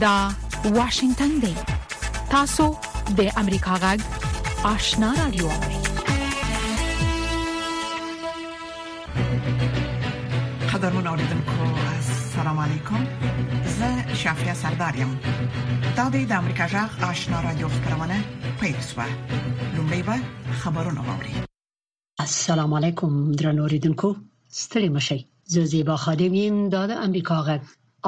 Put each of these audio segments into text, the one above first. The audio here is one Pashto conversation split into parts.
دا واشنگتن دی تاسو د امریکا غږ آشنا رادیو قدرمن اوریدونکو السلام علیکم زه شافیا سردار یم دا د امریکا جغ آشنا رادیو خبرونه پیښه لومړی به خبرونه واوري السلام علیکم درنو اوریدونکو ستړي مشي زه زیبا خادم یم دا د امریکا جغ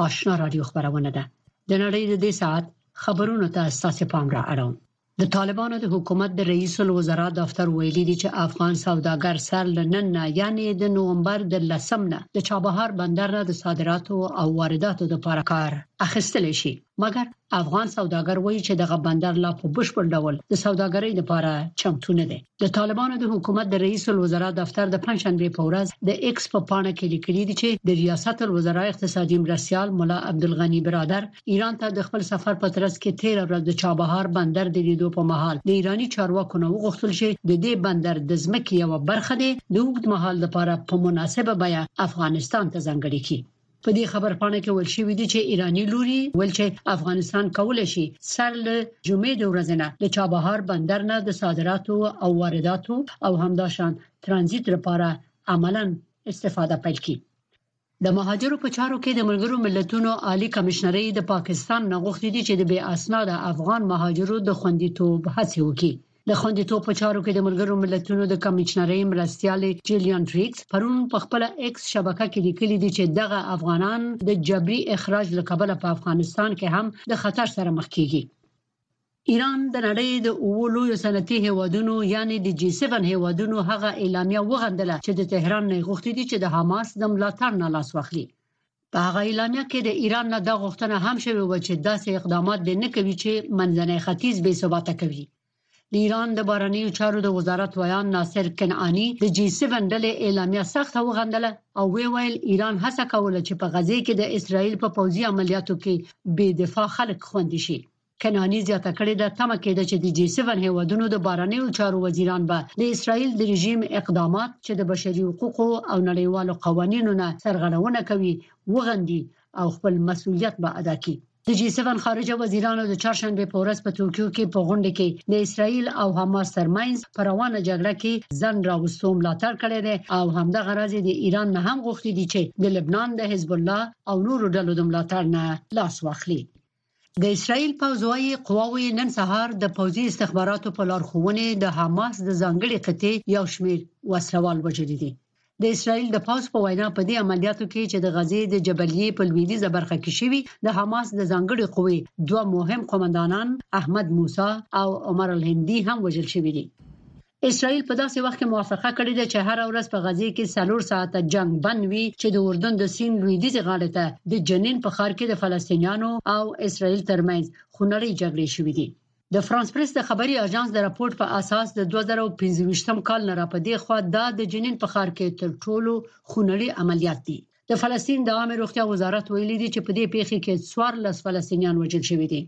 آشنا رادیو خبرونه ده د نړۍ د دې ساعت خبرونو ته ستاسو پام را اړوم د طالبانو د حکومت د رئیس الوزرا دفتر ویلي دي چې افغان سوداګر سر له نن نه یعنی د نومبر د لسم نه د چابهار بندر نه د صادراتو او وارداتو لپاره کار اخیستل شي مګر افغان سوداګر وایي چې دغه بندر لا په بشپړ ډول د سوداګرۍ لپاره چمتو نه دی د طالبانو د حکومت د رئیس الوزرا دفتر د پنځشنبه په ورځ د ایکس په پاڼه کې لیکلي دي چې د ریاست الوزرا اقتصادي مرستيال ملا عبدالغني برادر ایران ته د خپل سفر په ترڅ کې 13 ورځ د چابهار بندر د لیدو په مهال د ایراني چارواکو نه وغوښتل چې د دې بندر د ځمکې یو برخه د اوږد مهال لپاره په مناسبه بیه افغانستان ته ځانګړې کړي په دې خبرپاڼه کې ویل شوي دي چې ایراني لوري ویل چې افغانستان کولای شي سر له جمعې د ورځې نه د چابهار بندر نه د صادراتو او وارداتو او همداشان ترانزیت لپاره عملاً استفاده پیل کړي د مهاجرو په چارو کې د ملګرو ملتونو عالی کمشنرۍ د پاکستان نغښتې دي چې د بې اسناد افغان مهاجرو د خوندیتوب هڅه وکړي د خوندیتوب په چارو کې د ملګرو ملتونو د کمشنرۍ مرستيالې جیلیان ټریکس پرون په خپل ایکس شبکه کې لیکلي دي چې دغه افغانان د جبري اخراج له کبله په افغانستان کې هم د خطر سره مخ کیږي ایران د نړۍ د اوو لویو صنعتي هیوادونو یعنی د جی 7 هیوادونو هغه اعلامیه وغندله چې د تهران نه غوښتي دي چې د حماس د ملاتړ نه لاس واخلي په هغه اعلامیه کې د ایران نه دا غوښتنه هم شوې و چې داسې اقدامات دې نه کوي چې منځنی ختیځ بې ثباته کوي د ایران د بارنیو چارو د وزارت ویان ناصر کنعانی د جی 7 ډلې اعلامیه سخت وغندله او وی ویل ایران هڅه کوله چې په غزه کې د اسرایل په پوځي عملیاتو کې بې دفاع خلک خوندي شي کناني زیاته کړې ده تمه کېده چې د جي 7 هیوادونو د بارنیو چارو وزیران به د اسرایل د رژیم اقدامات چې د بشري حقوقو او نړیوالو قوانینو نه سرغړونه کوي وغندي او خپل مسولیت به ادا کړي د جی 7 خارجه وزیرانو د چهارشنبه په ورځ په توکیو کې په غونډه کې د اسرایل او حماس ترمنځ پر روانه جګړه کې ځن راوستو ملاتړ کړی دی او همدا غرض د ایران نه هم غوښتي دي چې د لبنان د حزب الله او نورو ډلو د ملاتړ نه لاس واخلي د اسرایل پوځ وايي قواوو یې نن سهار د پوځي استخباراتو په لارښوونې د حماس د ځانګړي قطعې یو شمېر وسلوال وژلي دي د اسرایل د پوځ په وینا په دې عملیاتو کې چې د غزې د جبلیه په لویدیزه برخه کې شوي د حماس د ځانګړي قوې دوه مهم قومندانان احمد موسی او عمر الهندي هم وژل شوي دي اسرائیل په داسې وخت کې موافقه کړې ده چې هره ورځ په غزې کې څلور ساعته جنګ بند وي چې د اردن د سیند لویدیځې غاړې ته د جنین په ښار کې د فلسطینیانو او اسرائیل ترمنځ خونړۍ جګړې شوې دي. د فرانس پریس د خبري اژانس د راپورټ په اساس د دوه زره او پنځه ویشتم کال نه راپدې خوا دا د جنین په ښار کې تر ټولو خونړي عملیات دي. د فلسطین د عامې روغتیا وزارت ویلي دي چې په دې پیښې کې څوارلس فلسطینیان وژل شوي دي.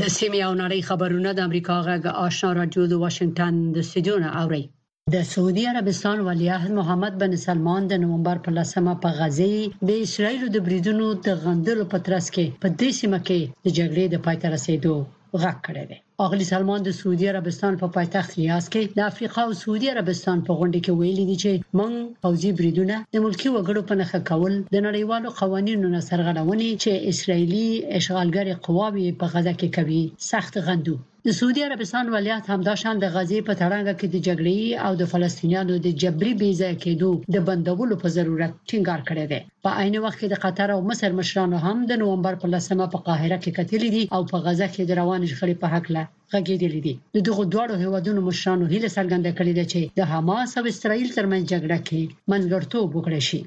د سیمې او نړۍ خبرونه د امریکا غږ آشنا رادیو د واشنگټن د استودیو نه اوري د سعودي عربستان ولیعهد محمد بن سلمان د نومبر په لسمه په غزه د اسرایل د بریدونو د غندلو په ترڅ کې په دې سیمه کې د جګړې د پای ته رسیدو غږ کړی دی اغلی سلمان د سعودي عربستان په پایتخت ریاض کې د افریقا او سعودي عربستان په غونډه کې ویلي دي چې مونږ پوځي بریدونه، د ملکي وګړو په نښه کول، د نړیوالو قوانینو نه سرغړونې چې اسراییلي اشغالګرې قواوې یې په غزه کې کوي، سخت غندو. د سعودي عربستان ولیعهد همداشان د غزې په تړانګه کې د جګړې او د فلسطینیانو د جبري بې ځایه کېدو د بندولو په ضرورت ټینګار کړی دی. په عین وخت کې د قطر او مصر مشرانو هم د نومبر په لسمه په قاهره کې کتلي دي او په غزه کې د روانې شخړې په هکله غږیدلي دي د دغو دواړو هیوادونو مشرانو هیله څرګنده کړې ده چې د حماس او اسرائیل ترمنځ جګړه کې منځګړتوب وکړي شي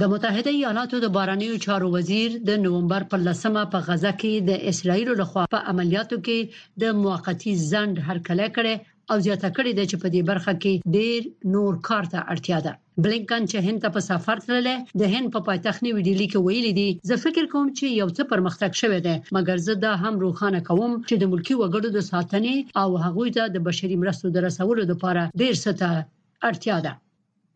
د متحده ایالاتو د بارنیو چارو وزیر د نومبر پر لسمه په غزه کې د اسرایل لخوا په عملیاتو کې د موقتی ځنډ هرکلی کړی او زیاته کړې ده چې په دې برخه کې ډیر نور کار ته اړتیا ده بلینکن چې هند ته په سفر تللی د هند په پایتخت نیو ډیلی کې ویلي دي زه فکر کوم چې یو څه پرمختګ شوی دی مګر زه دا هم روښانه کوم چې د ملکی وګړو د ساتنې او هغوی ته د بشري مرستو د رسولو لپاره ډیر څه ته اړتیا ده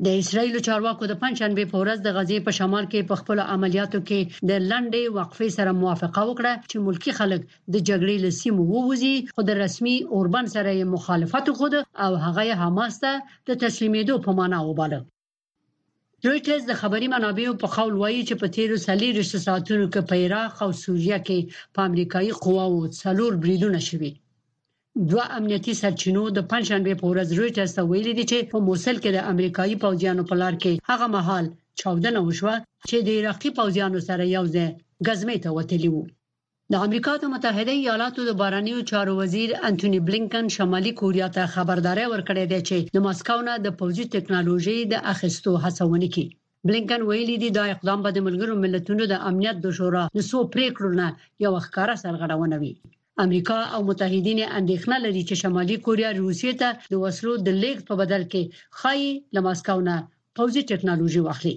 د اسرایل چارواکو د پنځشنبه په ورځ د غزې په شمال کې په خپل عملیاتو کې د لنډې وقفې سره موافقه وکړه چې ملکی خلک د جګړې له سیمو ووځي خو د رسمي اوربند سره یې مخالفت وښود او هغه یې حماس ته د تسلیمېدو په معنا وباله. رویټرز د خبري منابعو په قول وایي چې په تیرو څلورویشت ساعتونو کې په عراق او سوریه کې په امریکایي قواوو څلور بریدونه شوي. دوه امنیتي سرچینو د پنجشنبې په ورځ رویټرز ته ویلي دي چې په موصل کې د امریکایي پوځیانو په لار کې هغه مهال چاودنه وشوه چې د عراقي پوځیانو سره یو ځای ګزمې ته وتلي وو. د امریکا د متحده ایالاتو د بهرنیو چارو وزیر انټوني بلینکن شمالي کوریا ته خبرداری ورکړی دی چې د مسکو نه د پوځي ټکنالوژۍ د اخیستو هڅه ونه کړي. بلینکن ویلي دي دا اقدام به د ملګرو ملتونو د امنیت د شورا د څو پریکړو نه یوه ښکاره سرغړونه وي. امریکا او متحدین یې اندیښنه لري چې شمالي کوریا روسیې ته د وسلو د لیږد په بدل کې ښايي له مسکو نه پوځي ټکنالوژي واخلي.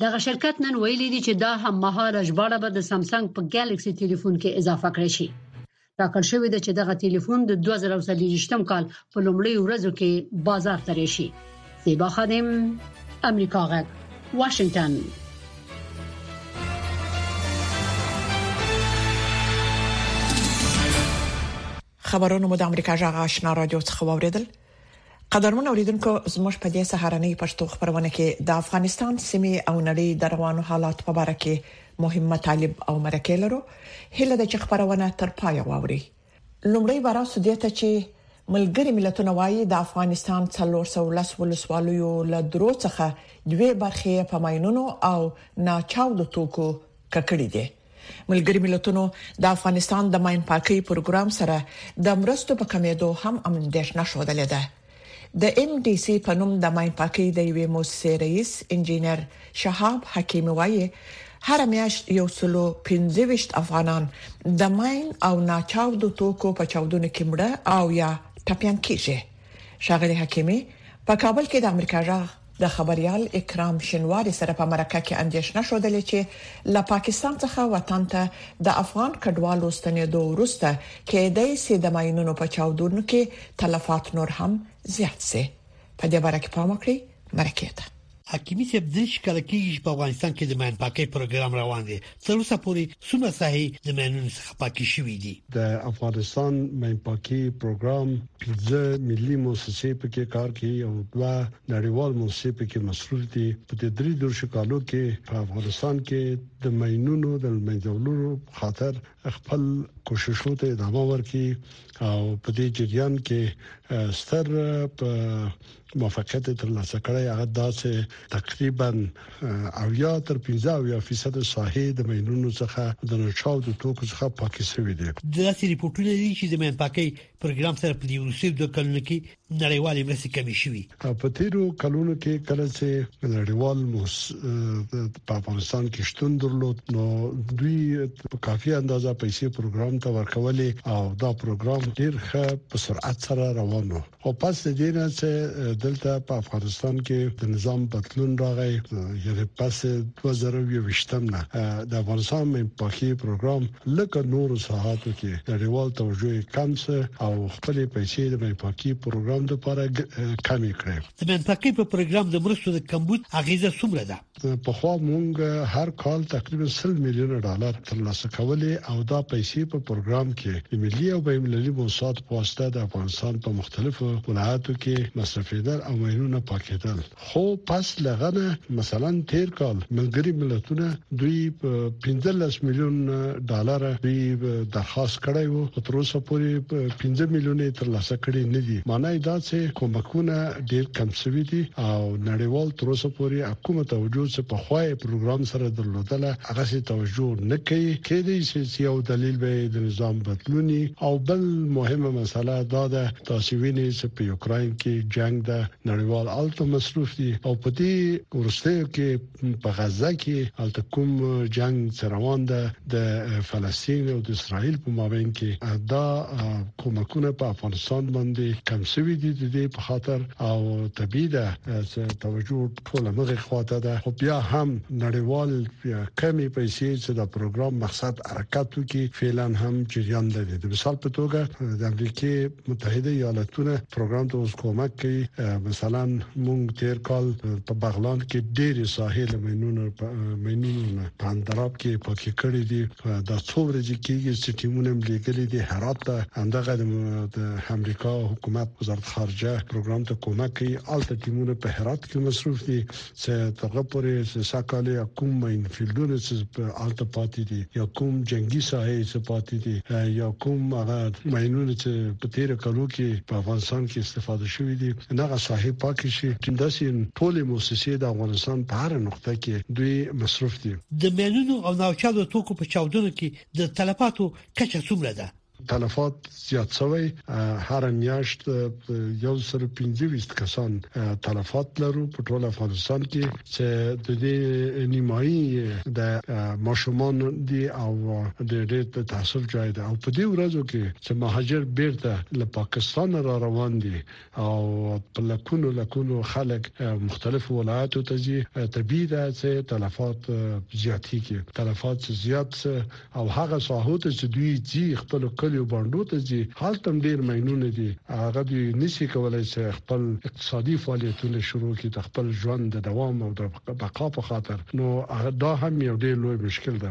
دغه شرکت نن ویلي دي چې دا هم مهاله ژباړه به د سامسنګ په ګالیکسي تلیفون کې اضافه کړی شي ټاکل شوې ده چې دغه تلیفون د 2023م کال په لومړیو ورځو کې بازار ته راشي زیبا خادم امریکا غږ واشنگتن خبرونه مو د امریکا جغ آشنا رادیو څخه واوریدل قدرمن اوریدونکو زموږ په دې سهارنۍ پښتو خبرونه کې د افغانستان سیمه او نړۍ د روانو حالات په اړه کې مهم مطالب او مرکې لرو هله د خبرونه تر پای واوري لومړی برا سودی ته چې ملګری ملتونه وایي د افغانستان 310 ولسوالیو له درو څخه دوه برخې په ماينونو او ناچاودو توکو ککړې دي ملګري ملتونو د افغانستان د ماين پاکۍ پروګرام سره د مرستو په کمیدو هم اندېښنه شودلې ده د ام ډي سي په نوم د ماين پاکۍ د یوې موسسې رئیس انجنیر شهاب حکیمي وایي هر میاشت یو سلو 25 افغانان د ماين او ناچاودو توکو په چاودنو کې مړه او یا ټپيان کیږي شاغلي حکیمي په کابل کې د امریکا جغ د خبریال اکرام شینواري سره په مرکه کې اندیشنه شوه چې له پاکستان څخه وطن ته د افغان کډوالو ستنیدو وروسته کېدای شي د ماینونو په چاودنو کې تلفات نور هم زیات شي په دې اړه پام وکړئ مرکه ته حکیمی صاحب دریش کله کېږي په افغانستان کې د ماین پاکۍ پروګرام روان دی تر اوسه پورې څومره ساحې د ماینونو څخه پاکې شوې دي؟ د افغانستان ماین پاکي پروګرام پنځه ملي موسسې پکې کار کوي او دوه نړیوال موسسې پکې مصروف دي په دې درې درشو کالو کې په افغانستان کې د ماینونو د منځولو خاطر خپل کوششو ته ادامه ورکړي او په دې جریان کې ستر په موفقیت ترلاسه کړی هغه داسې تقریبا او یا تر 15 یا فیصد ساحې د مینونو څخه د نشاو د توکو څخه پاکې شوې دي د داسې ریپورتونو دي چې د مین پاکي پروګرام سره په دې وروسته د کلونو کې نړیوالې مرستې کمې شوې په تیرو کلونو کې کله چې نړیوال موس په افغانستان کې شتون درلود نو دوی په کافي اندازه پیسې پروګرام ته ورکولې او دا پروګرام ډیر ښه په سرعت سره روان و خو پس د دې نه چې دلته په افغانستان کې د نظام بدلون راغی یعنی پس 2021 نه د افغانستان مې پاکي پروګرام لکه نور ساحاتو کې د ډیوال توجه کم سه او خپل پیسې د مې پاکي پروګرام لپاره کمی کړې د مې پاکي په پروګرام د مرستو د کمبود اغیزه څومره ده پخوا مونږ هر کال تقریبا 100 میلیونه ډالر ترلاسه کولې او دا پیسې په پروګرام کې د ملي او بین المللي موسسات په واسطه د افغانستان په مختلفو ولایتو کې مصرفېدل او مینونه پاکېدل خو پس لغنه مثلا تیر کال ملګری ملتونه دوی په 15 میلیون ډالر دوی درخواست کړی وو تر اوسه پورې 15 میلیونه ترلاسه کړي نه دي معنی دا چې کومکونه ډیر کم شوي دي او نړیوال تر اوسه پورې کومه توجه چې په خوای پروګرام سره درلودله هغه سي توجه نه کوي کې دي چې یو دلیل به د نظام بدلونی او بل مهمه مسله دا ده تاسو وینئ چې په یوکراین کې جنگ ده نړیوال الته مصروف دي او په دې ورستیو کې په غزه کې الته کوم جنگ روان ده د فلسطین او د اسرایل په مابین کې دا کومکونه په افغانستان باندې کم شوی دي د دې په خاطر او طبيعي ده چې توجه ټول مغه خواته ده خو بیا هم نړیوال کمی پیسې چې دا پروګرام مقصد حرکت وکي فعلا هم جریان لري د مثال په توګه د امریکای متحده ایالاتونه پروګرام ته اوس کومک کوي مثلا مونږ تیر کال په بغلان کې ډېری ساحې له مینونو مینونو نه په اندراب کې پاکې کړې دي دا څو ورځې کېږي چې ټیمونه ملګري دي هرات ته همدغه د امریکا حکومت وزارت خارجه پروګرام ته کومک کوي الته ټیمونه په هرات کې مصروف دي څه ترغه پورې چې ساکاله یا کوم ماین فیلډونه چې په الته پاتې دي یا کوم جنگي ساحې چې پاتې دي یا کوم هغه ماینونه چې په تیر کلو کې په افغانستان کې استفاده شوې دي هغه ساحې پاکې شي چې داسې ټول موسسې د افغانستان په هر نقطه کې دوی مصرف دي د مینونو او ناوچالو توکو په چاودنو کې د تلفاتو کچه څومره ده تلفات زیات شوی هر میاشت 125 کسان تلفات لرو په ټول افغانستان کې چې د دې نیمایي د ماشومان دی او د ډېر د تحصیل ځای دی او په دې ورځو کې چې مهاجر بیرته له پاکستان را روان دي او په لکونو لکونو خلک مختلفو ولایتو ته ځي طبيعي ده چې تلفات زیاتېږي تلفات چې زیات سه او هغه ساحو ته چې دوی ځي خپل کلیو باندو ته ځي هلته هم ډیر مینونه دي هغه دوی نشي کولای چې خپل اقتصادي فعالیتونه شروع کړي د خپل ژوند د دوام او د بقا په خاطر نو دا هم یو ډیر لوی مشکل ده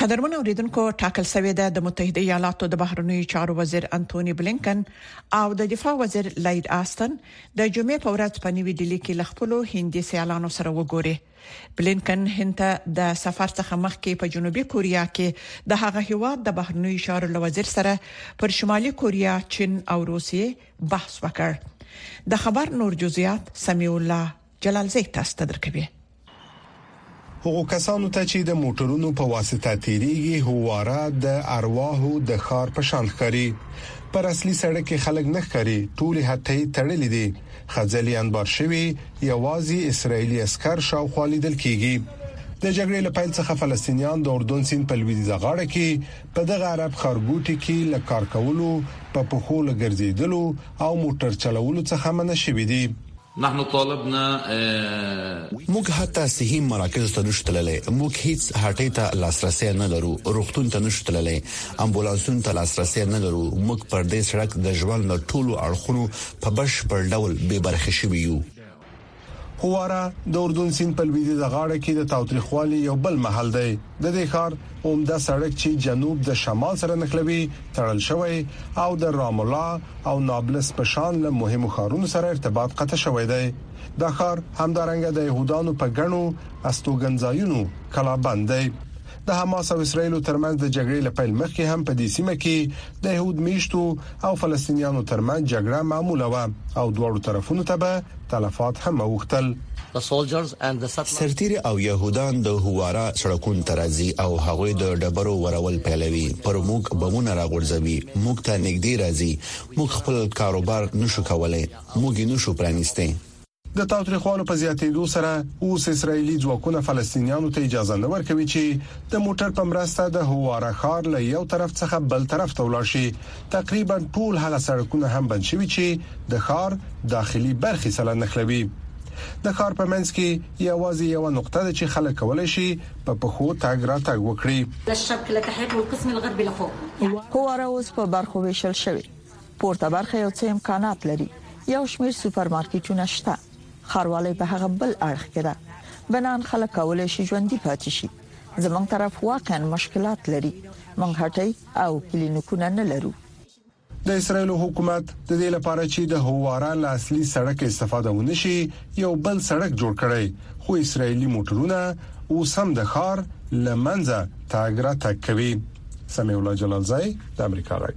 قدرمن اوریدونکو ټاکل شوې ده د متحده ایالاتو د بهرنیو چارو وزیر انټونی بلینکن او د دفاع وزیر لید آستن د جمعې په ورځ په نیوی ډیلی کې لخپلو هندي سیالانو سره وګوري بلینکن هند ته د سفر څخه مخکې په جنوبي کوریا کې د هغه هیواد د بهرنیو چارو لوزیر سره پر شمالي کوریا چین او روسیې بحث وکړ د خبر نور جزئیات سمیع الله جلال زیک تاسو ته درکوي. هغو کسانو ته چې د موټرونو په واسطه تیریږي هواره د ارواحو د ښار په شان ښکاري پر اصلي سړک کې خلک نه ښکاري ټولې هټۍ تړلې دي خځلې انبار شوي یوازې اسرایلی عسكر شاوخوا لیدل کیږي د جګړې له پیل څخه فلسطینیان د اردن سیند په لویدیځه غاړه کې په دغه عرب خارګوټي کې له کار کولو په پخو لګرځیدلو او موټر چلولو څخه منع شوي دي نحن طالبنا اه. موږ حتی صحي مراکزو ته نشو تللی، موږ هیڅ هټۍ ته لاسرسی نه لرو، روغتون ته نشو تللی، امبولانسونو ته لاسرسی نه لرو، موږ پر دې سړک د ژوند له ټولو اړخونو په بشپړ ډول بې برخې شوي یو. حواره د اردن سیند په لویدیځه غاړه کې د تاوتریخوالي یو بل محل دی. د دې ښار، عمده سړک چې جنوب د شمال سره نښلوي تړل شوی او د رامولا او نابلس په شان له مهمو ښارونو سره ارتباط قطع شوی دی دا ښار همدارنګه د يهودانو په ګڼو استوګنځایونو کلابند دی د حماس او اسرایل ترمنځ د جګړې له پیل مخکې هم په دې سیمه کې د يهود میشتو او فلسطینیانو ترمنځ جګړه معموله و او دواړو طرفونو ته به تلفات هم اوختل سرتیری او يهودان د هوارا سړکون ترازی او هغه د ډبرو ورول پیلوي پر موږ بمونه راغورځوي موږ ته نګدي راځي موږ خپل کاروبار نشو کولای موږ نشو پرانیسته د تاوتریخوالو په زیاتېدو سره اوس اسرایلی ځواکونه فلسطینیانو ته اجازه نه ورکوي چې د موټر په مرسته د هواره ښار له یو طرف څخه بل طرف ته ولاړ شي تقریبا ټول هغه سړکونه هم بند شوي چې د ښار داخلي برخې سره نښلوي د ښار په منځ کې یوازې یو نقطه ده چې خلک کولای شي په پخو تګ را تګ وکړي هواره اوس په برخو ویشل شوی پورته برخه یو څه امکانات لري یو شمیر سوپرمارکیټونه شته خاروالۍ په هغه بل اړخ کې ده بنان خلک کولای شي ژوندۍ پاتې شي زمونږ طرف واقعا مشکلات لري مونږ هټي او کلینیکونه نه لرو د اسرایل حکومت د دې لپاره چې د هوارا له اصلي سړک استفاده ونه شي یو بل سړک جوړ کړي خو اسرایلی موټرونه اوس هم د ښار لمنځه تاګ را تک کوي سمي الله جلالزای د امریکا غږ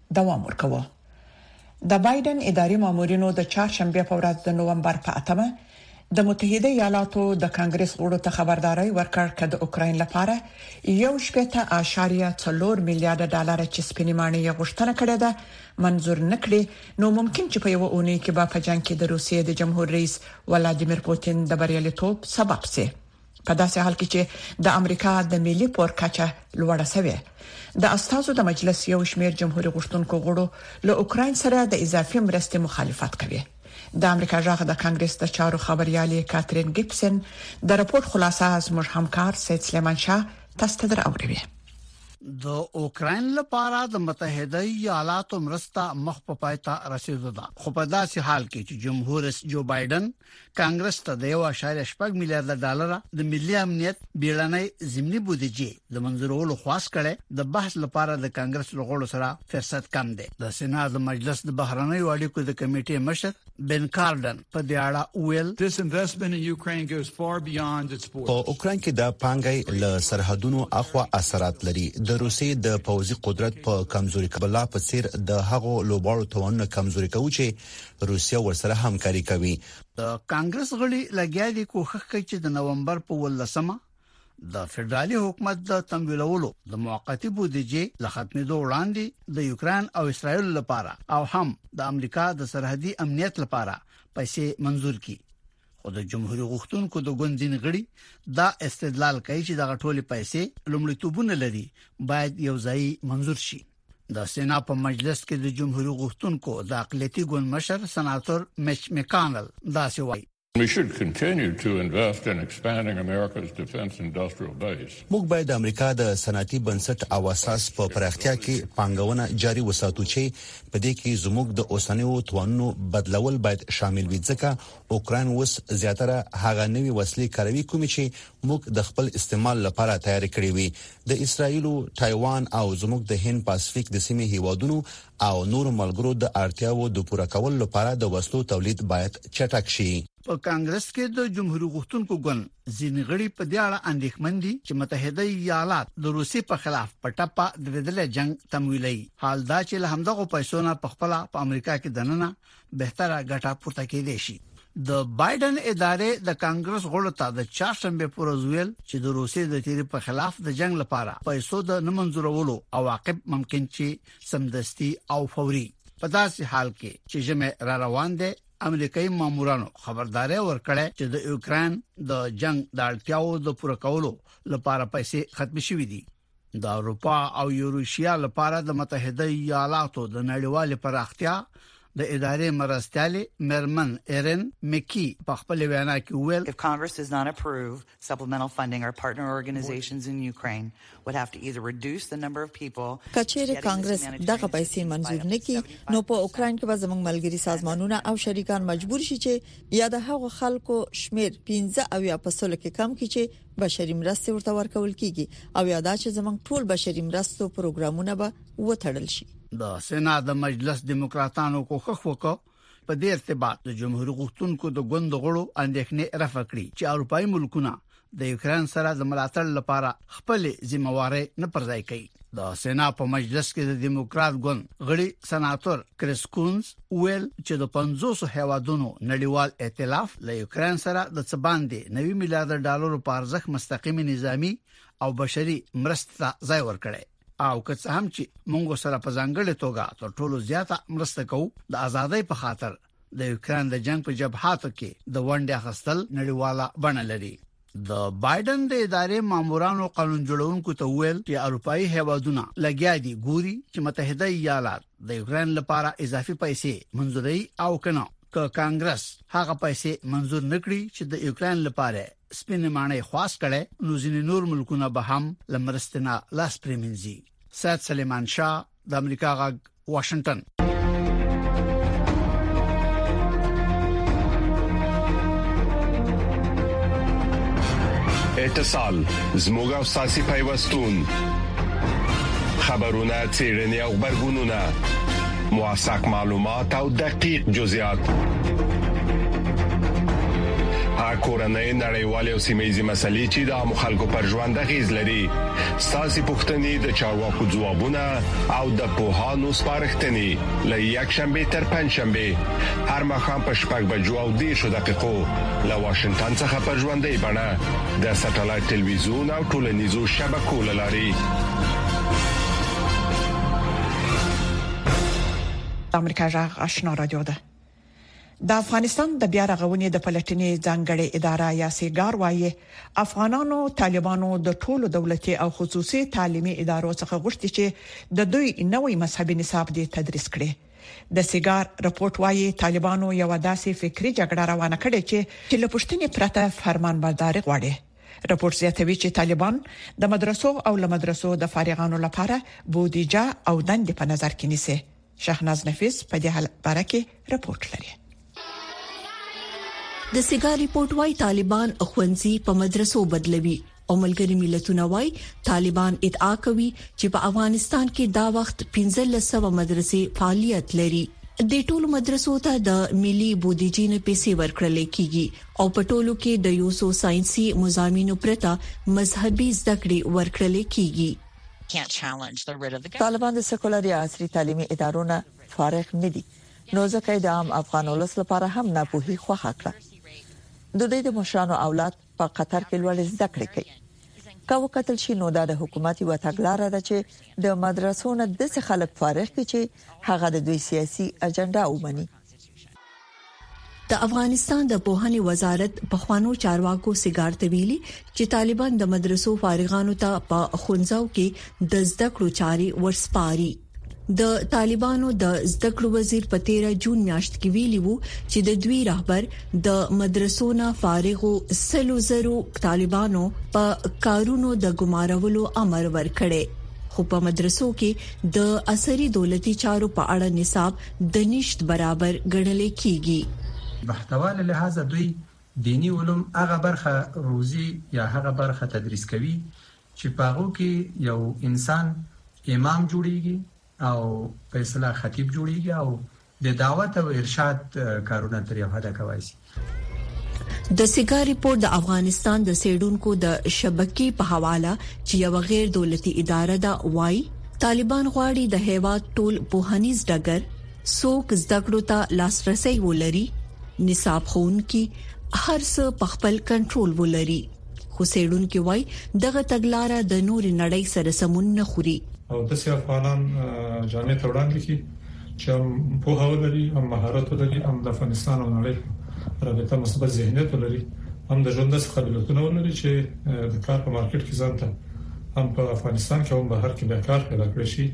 دوام ورکوي. د بایډن اداري مامورینو د چهارشنبې په ورځ د نومبر په اتمه د متحده ایالاتو د کانګریس غړو ته خبرداری ورکړ که د اوکراین لپاره یو شپېته اعشاریه څلور میلیارډ ډالر چې سپینې ماڼۍ یې غوښتنه کړې ده منظور نه کړي نو ممکن چې په یوه اونۍ کې به په جنګ کې د روسیې د جمهور رئیس ولادیمیر پوتین د بریالیتوب سبب شي. په داسې حال کې چې د امریکا د ملي پور کچه لوړه شوې د استادو د مجلس یو شمیر جمهوریت غوښتونکو غړو له اوکرين سره د اضافي مرستې مخالفت کوي د امریکا جغ د کانګرس د چارو خبريالي کاترین ګیبسن د رپورت خلاصه از موږ همکار سید سلیمان شاه تاسو ته دراوړي د اوکرين لپاره د متحده ایالاتو مرسته مخ په پای ته رسیدو ده خو په داسې حال کې چې جمهور رئیس جو بایدن کانګرس ته د 1.8 میلیارډ ډالر د ملي امنیت بیړنۍ ضمني بودیجه د منځورولو خواست کړي د بحث لپاره د کانګرس لغړو سره فرصت کم دی د سنا د مجلس د بهرنیو اړیکو د کمیټې مشر بن کارډن په دې اړه ویل په اوکران کې د پانګای له سرحدونو اخوا اثرات لري د روسي د پوځي قدرت په کمزوري کبلا په څیر د هغو لوباړو توان کمزوري کوي چې روسیه ورسره همکاري کوي د کانګرس غړي لګیا دي کوښښ کوي چې د نومبر په 18مه د فدرالي حکومت د تمویلولو د موقتی بودیجې له ختمېدو وړاندې د یوکرين او اسرایل لپاره او هم د امریکا د سرحدي امنیت لپاره پیسې منزور کړي خو د جمهوریت غوښتونکو د ګوندین غړي دا استدلال کوي چې دغه ټولې پیسې لومړیتوبونه لري باید یو ځای منزور شي د سینا په مجلس کې د جمهوریت غوښتونکو د اقلیتي ګوند مشر سناتور میچ میکانل دا سی وایي We should continue to invest in expanding America's defense industrial base. موږ باید د امریکا د صنعتي بنسټ او اساس په پراختیا کې پانګونه جاري وساتو چې په دې کې زموږ د اوسنیو توانونو بدلول باید شامل وي ځکه اوکرين اوس زیاتره هغه نوي وسلې کاروي کومې چې موږ د خپل استعمال لپاره تیار کړې وي د اسراییل، تایوان او زموږ د هند پاسفیک د سیمې هیوادونو او نورو ملګرو د اړتیاوو د پوره کولو لپاره د وسلو تولید باید چټک شي. په کانګرس کې د جمهوري غوښتونکو ګوند ځینې غړي په دې اړه اندېښمن دي چې متحده ایالات د روسي په خلاف په ټپه درېدلې جنگ تمویلي حال دا چې له همدغه پیسو نه په خپل په امریکا کې دننه بهتره ګټه پورته کېدې شي د بایدن ادارې د کانګرس غړو ته د چهارشنبه پر ورځ ویل چې د روسیې د تیری په خلاف د جنگ لپاره پیسو د نمنځورولو عواقب ممکن چې سمدستي او فوري په داسې حال کې چې جمع را روان دي امریکایي مامورانو خبرداري ورکړه چې د یوکرين د جنگ د اړتیاو د پوره کولو لپاره پیسې ختم شوې دي د اروپا او یوروشیا لپاره د متحده ایالاتو د نړیوالې پراختیا د ادارې مرستيالي مرمن ایرن مکی په خپل وینا کې وویل If Congress does not approve supplemental funding our partner organizations in Ukraine would have to either reduce the number of people کچېر کانګرس دغه پیسې منزور نکي نو په اوکرين کې به زموږ ملګري سازمانونه او شریکان مجبور شي چې یا د هغو خلکو شمیر 15 او یا په سلو کې کم کړي چې بشري مرستې ورته ورکول کیږي او یادا چې زمنګ ټول بشري مرستو پروګرامونه به وټړل شي د سنا د مجلس دیموکراتانو کوښښ وکړ په دې ارتباط د جمهوریت غوښتونکو د ګوند غړو اندېښنې رفع کړې چې اروپאי ملکونه د یوکرين سره د ملاتړ لپاره خپل ځمواري نه پرځای کوي د سنا په مجلس کې د دیموکرات ګوند غړي سناتور کریس کونز ویل چې د 500 هیوادونو نړیوال ائتلاف له یوکرين سره د څه باندې 90 میلیارډ ډالرو په ارزښت مستقیمي نظامی او بشري مرستې ته ځای ورکړي او که څه هم چې موږ سره په ځانګړې توګه تر ټولو زیاته مرسته کوو د ازادۍ په خاطر د یوکرين د جنگ په جبهاتو کې د ونډه اخستل نړیواله بڼه لري د بایدن د ادارې مامورانو قانون جوړونکو ته ویل چې اروپאי هیوادونه لګیا دي ګوري چې متحده ایالات د یوکرين لپاره اضافي پیسې منځوري او کنه که کانګرس هغه پیسې منځور نکړي چې د یوکرين لپاره سپینې مانې خواص کړي نو ځینې نور ملکونه به هم لمرستنا لاس پریمنځي سید سلیمان شاه د امریکا غږ واشنگټن اتصال زموږ او ساسي پیوستون خبرونه چیرنی او خبرګونونه موثق معلومات او دقیق جزئیات کورنۍ نړیوالې او سیمې یې مسلې چې د عام خلکو پر ژوند غیز لري ساسي پښتنې د چارو خو ځوابونه او د پوهانو سپارښتنې له یک شنبه تر پنځ شنبه هر مخام په شپږ بجو او دیشو دقیقو له واشنگټن څخه پر ژوندۍ بڼه د سټلایټ ټلویزیون او ټولنیزو شبکو لاري د امریکا جغ آشنا رادیو ده د افغانستان د بیا رغونې د پلټنې ځانګړې اداره یا سیګار وايي، افغانانو طالبانو د ټولو دولتي او خصوصي تعلیمي ادارو څخه غوښتي چې د دوی نوی مذهبي نصاب دې تدریس کړي. د سیګار رپوټ وايي، طالبانو یوه داسې فکري جګړه روانه کړې چې له پوښتنې پرته فرمانبرداري غواړي. رپوټ زیاتوي چې طالبان د مدرسو او له مدرسو د فارغانو لپاره بودیجه او دندې په نظر کې نیسي. شهناز نفیس په دې حالت باره کې رپورت لري د سیګار رپورت وايي طالبان خوندزي په مدرسو بدلوي او ملګری ملتونه وايي طالبان ادعا کوي چې په افغانستان کې دا وخت 1500 مدرسې فعالیت لري د ټولو مدرسو ته د ملي بودیجې نه پیسې ورکړل کیږي او په ټولو کې د یو څو ساينسي مزامینو پرته مذهبي زده کړې ورکړل کیږي طالبان د سکولر یا عصري تعلیمي ادارو نه فارغ نه دي، نو ځکه یې د عام افغان ولس لپاره هم ناپوهي خوښه کړه. د دوی د مشرانو اولاد په قطر کې لوړې زده کړې کوي. که وکتل شي، نو دا د حکومت یوه تګلاره ده چې د مدرسو نه داسې خلک فارغ کړي چې هغه د دوی سیاسي اجنډا ومني. د افغانستان د پوهنې وزارت په خوانو چارواکو سیګار ته ویلي چې طالبان د مدرسو فارغانو ته په خونځاو کې د زده کړو چاري ورسپاري د طالبانو د زده کړو وزیر په 13 جون میاشت کې ویلي وو چې د دوی رهبر د مدرسو نه فارغو سلو زرو طالبانو په کارونو د ګمارولو امر ورکړي خو په مدرسو کې د عصري دولتي چارو په اړه نصاب د نشت برابر ګڼل کېږي. محتوا له لحاظه دوی دیني علوم هغه برخه روزي یا هغه برخه تدریس کوي چې په هغو کې یو انسان امام جوړېږي او په اصطلاح خطیب جوړېږي او د دعوت او ارشاد کارونه تر یو حده کوای شي. د سکا رپورټ د افغانستان د څېړونکو د شبکې په حواله چې یو غیر دولتي اداره ده وايي طالبان غواړي د هیواد ټول پوهنیز ډګر څوک زده کړو ته لاسرسي ولري نصاب خونکي هر څه په خپل کنټرول ولري خو سیړونکو وای دغه تګلارې د نور نړۍ سره سمون نه خوري او د سي افغانان جامع توړاندې کی چې هم پوهه ولري هم مهارت ولري هم د افغانستان او نړۍ رابطه مثبت ذهنیت ولري هم د ژوند داسې قابلیتونه ولري چې د کار په مارکیټ کې ځان ته هم په افغانستان کې هم بهر کې د کار پیدا کړی شي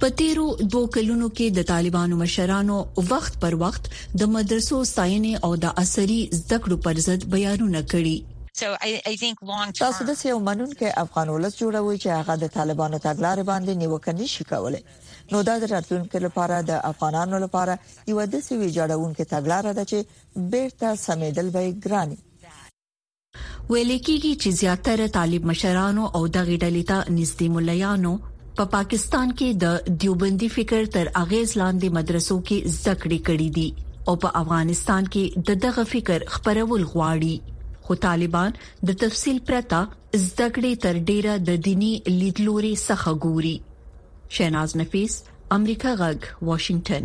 په تیرو دوه کلونو کې د طالبانو مشرانو وخت پر وخت د مدرسو ستاینې او د عصري زده کړو پر ضد بیانونه کړي تاسو داسې یو منونکی افغان ولس جوړوي چې هغه د طالبانو تګلارې باندې نیوکه نشي کولای نو دا د راتلونکو لپاره د افغانانو لپاره یو داسې ویجاړونکې تګلارې ده چې بیرته سمیدل به ګراني ویل کېږي چې زیاتره طالب مشرانو او دغه ډلې ته نږدې مليانو په پا پاکستان کې د دیوبندي فکر تر اغیز لاندې مدرسو کې زده کړې کړې دي او په افغانستان کې د دغه فکر خبرول غواړي خو طالبان د تفصیل پرتا زده کړې تر ډیره د دینی لیدلوري څخه ګوري شیناز نفیس امریکا غږ واشنگټن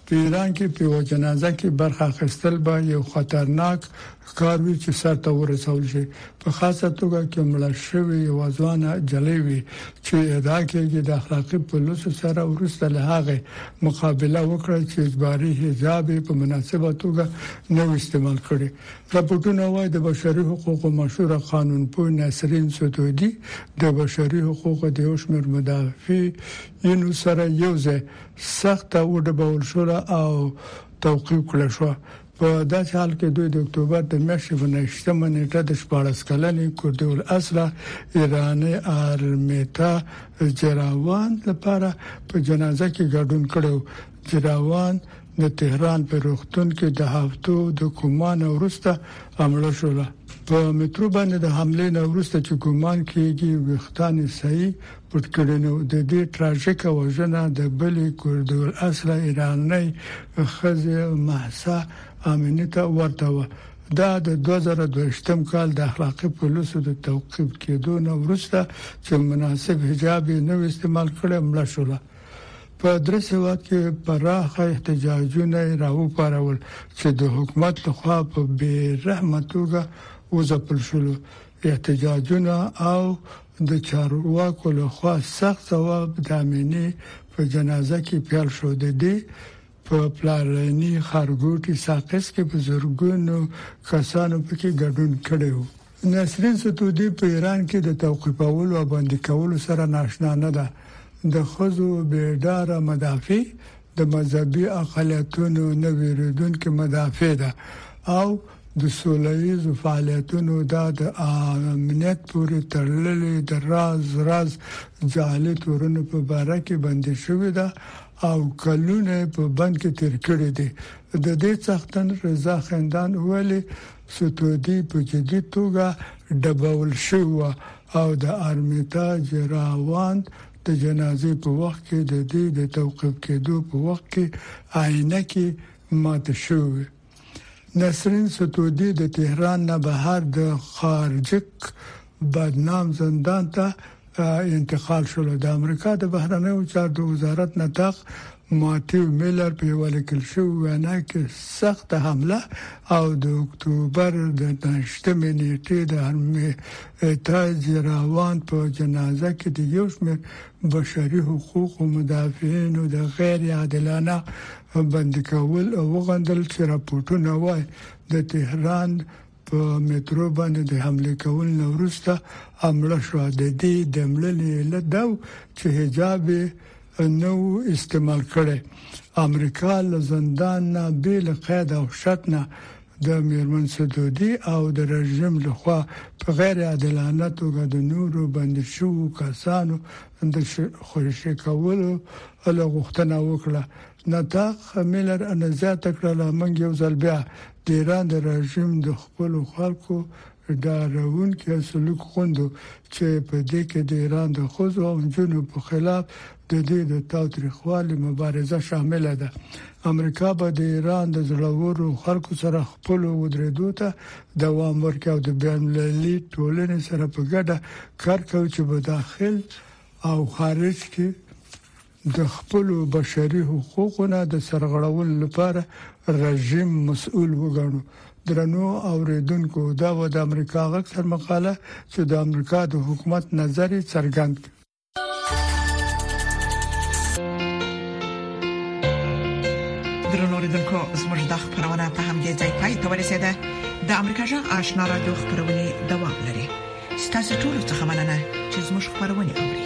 په ایران کې په یوه جنازه کې برخه اخیستل به یو خطرناک کار وي چې سر ته ورسول شي په خاصه توګه کې مړه شوی یو ځوان جلې وي چې ادعا کوي د اخلاقی پولیس سره ورسته له هغه مقابله وکړه چې اجباري حجاب په مناسبه توګه نو استعمال کړي راپورټونه وايي د بشري حقوقو مشهور قانون پوه نسرین سودودي د بشري حقوقو د یو شمېر مدافعینو سره یو ځای سخته وډبول شوله او توقیف کړل شوه. په داسې حال کې دوی د اکتوبر د میاشتې په نهه مه نیټه د شپاړس کلنې کوردي الاصله ایرانۍ آرمیتا جراوان لپاره په جنازه کې ګډون کړی و. جراوان د تهران په روغتون کې د هفتو د کوما نه وروسته مړه شوله. په مترو باندې د حملې نه وروسته چې ګومان کېږي ویښتان یې سهي پټ کړي نو د دې تراژیکه وژنه د بلې کردالاصله ایرانۍ ښځې مهسا امیني ته ورته وه. دا د دوه زره دوهشتم کال د اخلاقي پولیسو د تعقیب کېدو نه وروسته چې مناسب حجاب یې نه و استعمال کړی مړه شوله. په درس هېواد کې پراخ احتجاجونه یې راوپارول چې د حکومت له خوا په بې رحمه توګه وځپل شولو احتجاجونه او د چارواکو له خوا سخت ځواب د امینې په جنازه کې پیل شو د دې په پلارني خارګوټي ساقس کې په زرګونو کسانو پکې ګډون کړي وو نسرین ستودي په ایران کې د توقیفولو او باندې کولو سره ناشنا نه ده د خزو بیډاره مدافع د مذهبي اقالیتونو نه ویریدونکو مدافع ده او د سوله ییزو فعالیتونو دا د امنیت پورې تړلې د راز راز جعلي تورونو په باره کې بندي شوې ده او کلونه په بند کې تیر کړی دی د دې څختن رضا خندان ویلي ستودي په جدي توګه ډبول شو او د ارمیتا جراوان د جنازې په وخت کې د دې د توقيف کېدو په وخت کې عینکه ماته شوې نسرین ستودی د تهران نه بهر د خارجک بدنام زندان ته انتقال شول د امریکا د بهرنیو چارو د وزارت نطاق ماتیو میلر په یو لیکل شوی وینا کې سخت حمله او د اکتوبر د 18 نیټې د هرمه تاج روان په جنازه کې د یو شمېر بشري حقوقو مدافعینو د غیر عادلانه بندي کول او وغندل چې راپورټونه وايي د تهران په مترو باندې د حمله کول نو ورسته امړ شو د دې د مړنې علت دا چې حجاب نو استعمال کړي امریکا له زندان نه بیل قید او شرط نه د میرمن سدودي او د رژیم له خوا په غیر عادلانه توګه د نورو بندي شوو کسانو د خوشې کولو له غوښتنه وکړه. نطاق میلر ان زیاته کړه، موږ یو ځل بیا د ایران د رژیم د خپلو خلکو ډارونکی سلوک خوند و چې په دې کې د ایران د ښځو او نجونو په خلاف د دوی د تاوتریخوالي مبارزه شامله ده. امریکا به د ایران د زړورو خلکو سره خپلو ودرېدو ته دوام ورکړي او د بینالمللي ټولنې سره په ګډه کار کوي چې په داخل او خارج کې د خپلو بشري حقوقو نه د سرغړونو لپاره رژیم مسؤل وګڼو. درنو اوریدونکو دا وه د امریکا غږ سرمقاله چې د امریکا د حکومت نظر یې څرګند کړ. درنو اوریدونکو زموږ د خبرونه په همدې ځای پای ته ورسیده د امریکا جغ آشنا را دوه خبرونه دوام لري ستاسو ټول څه مننه چې زموږ خبرونه اوري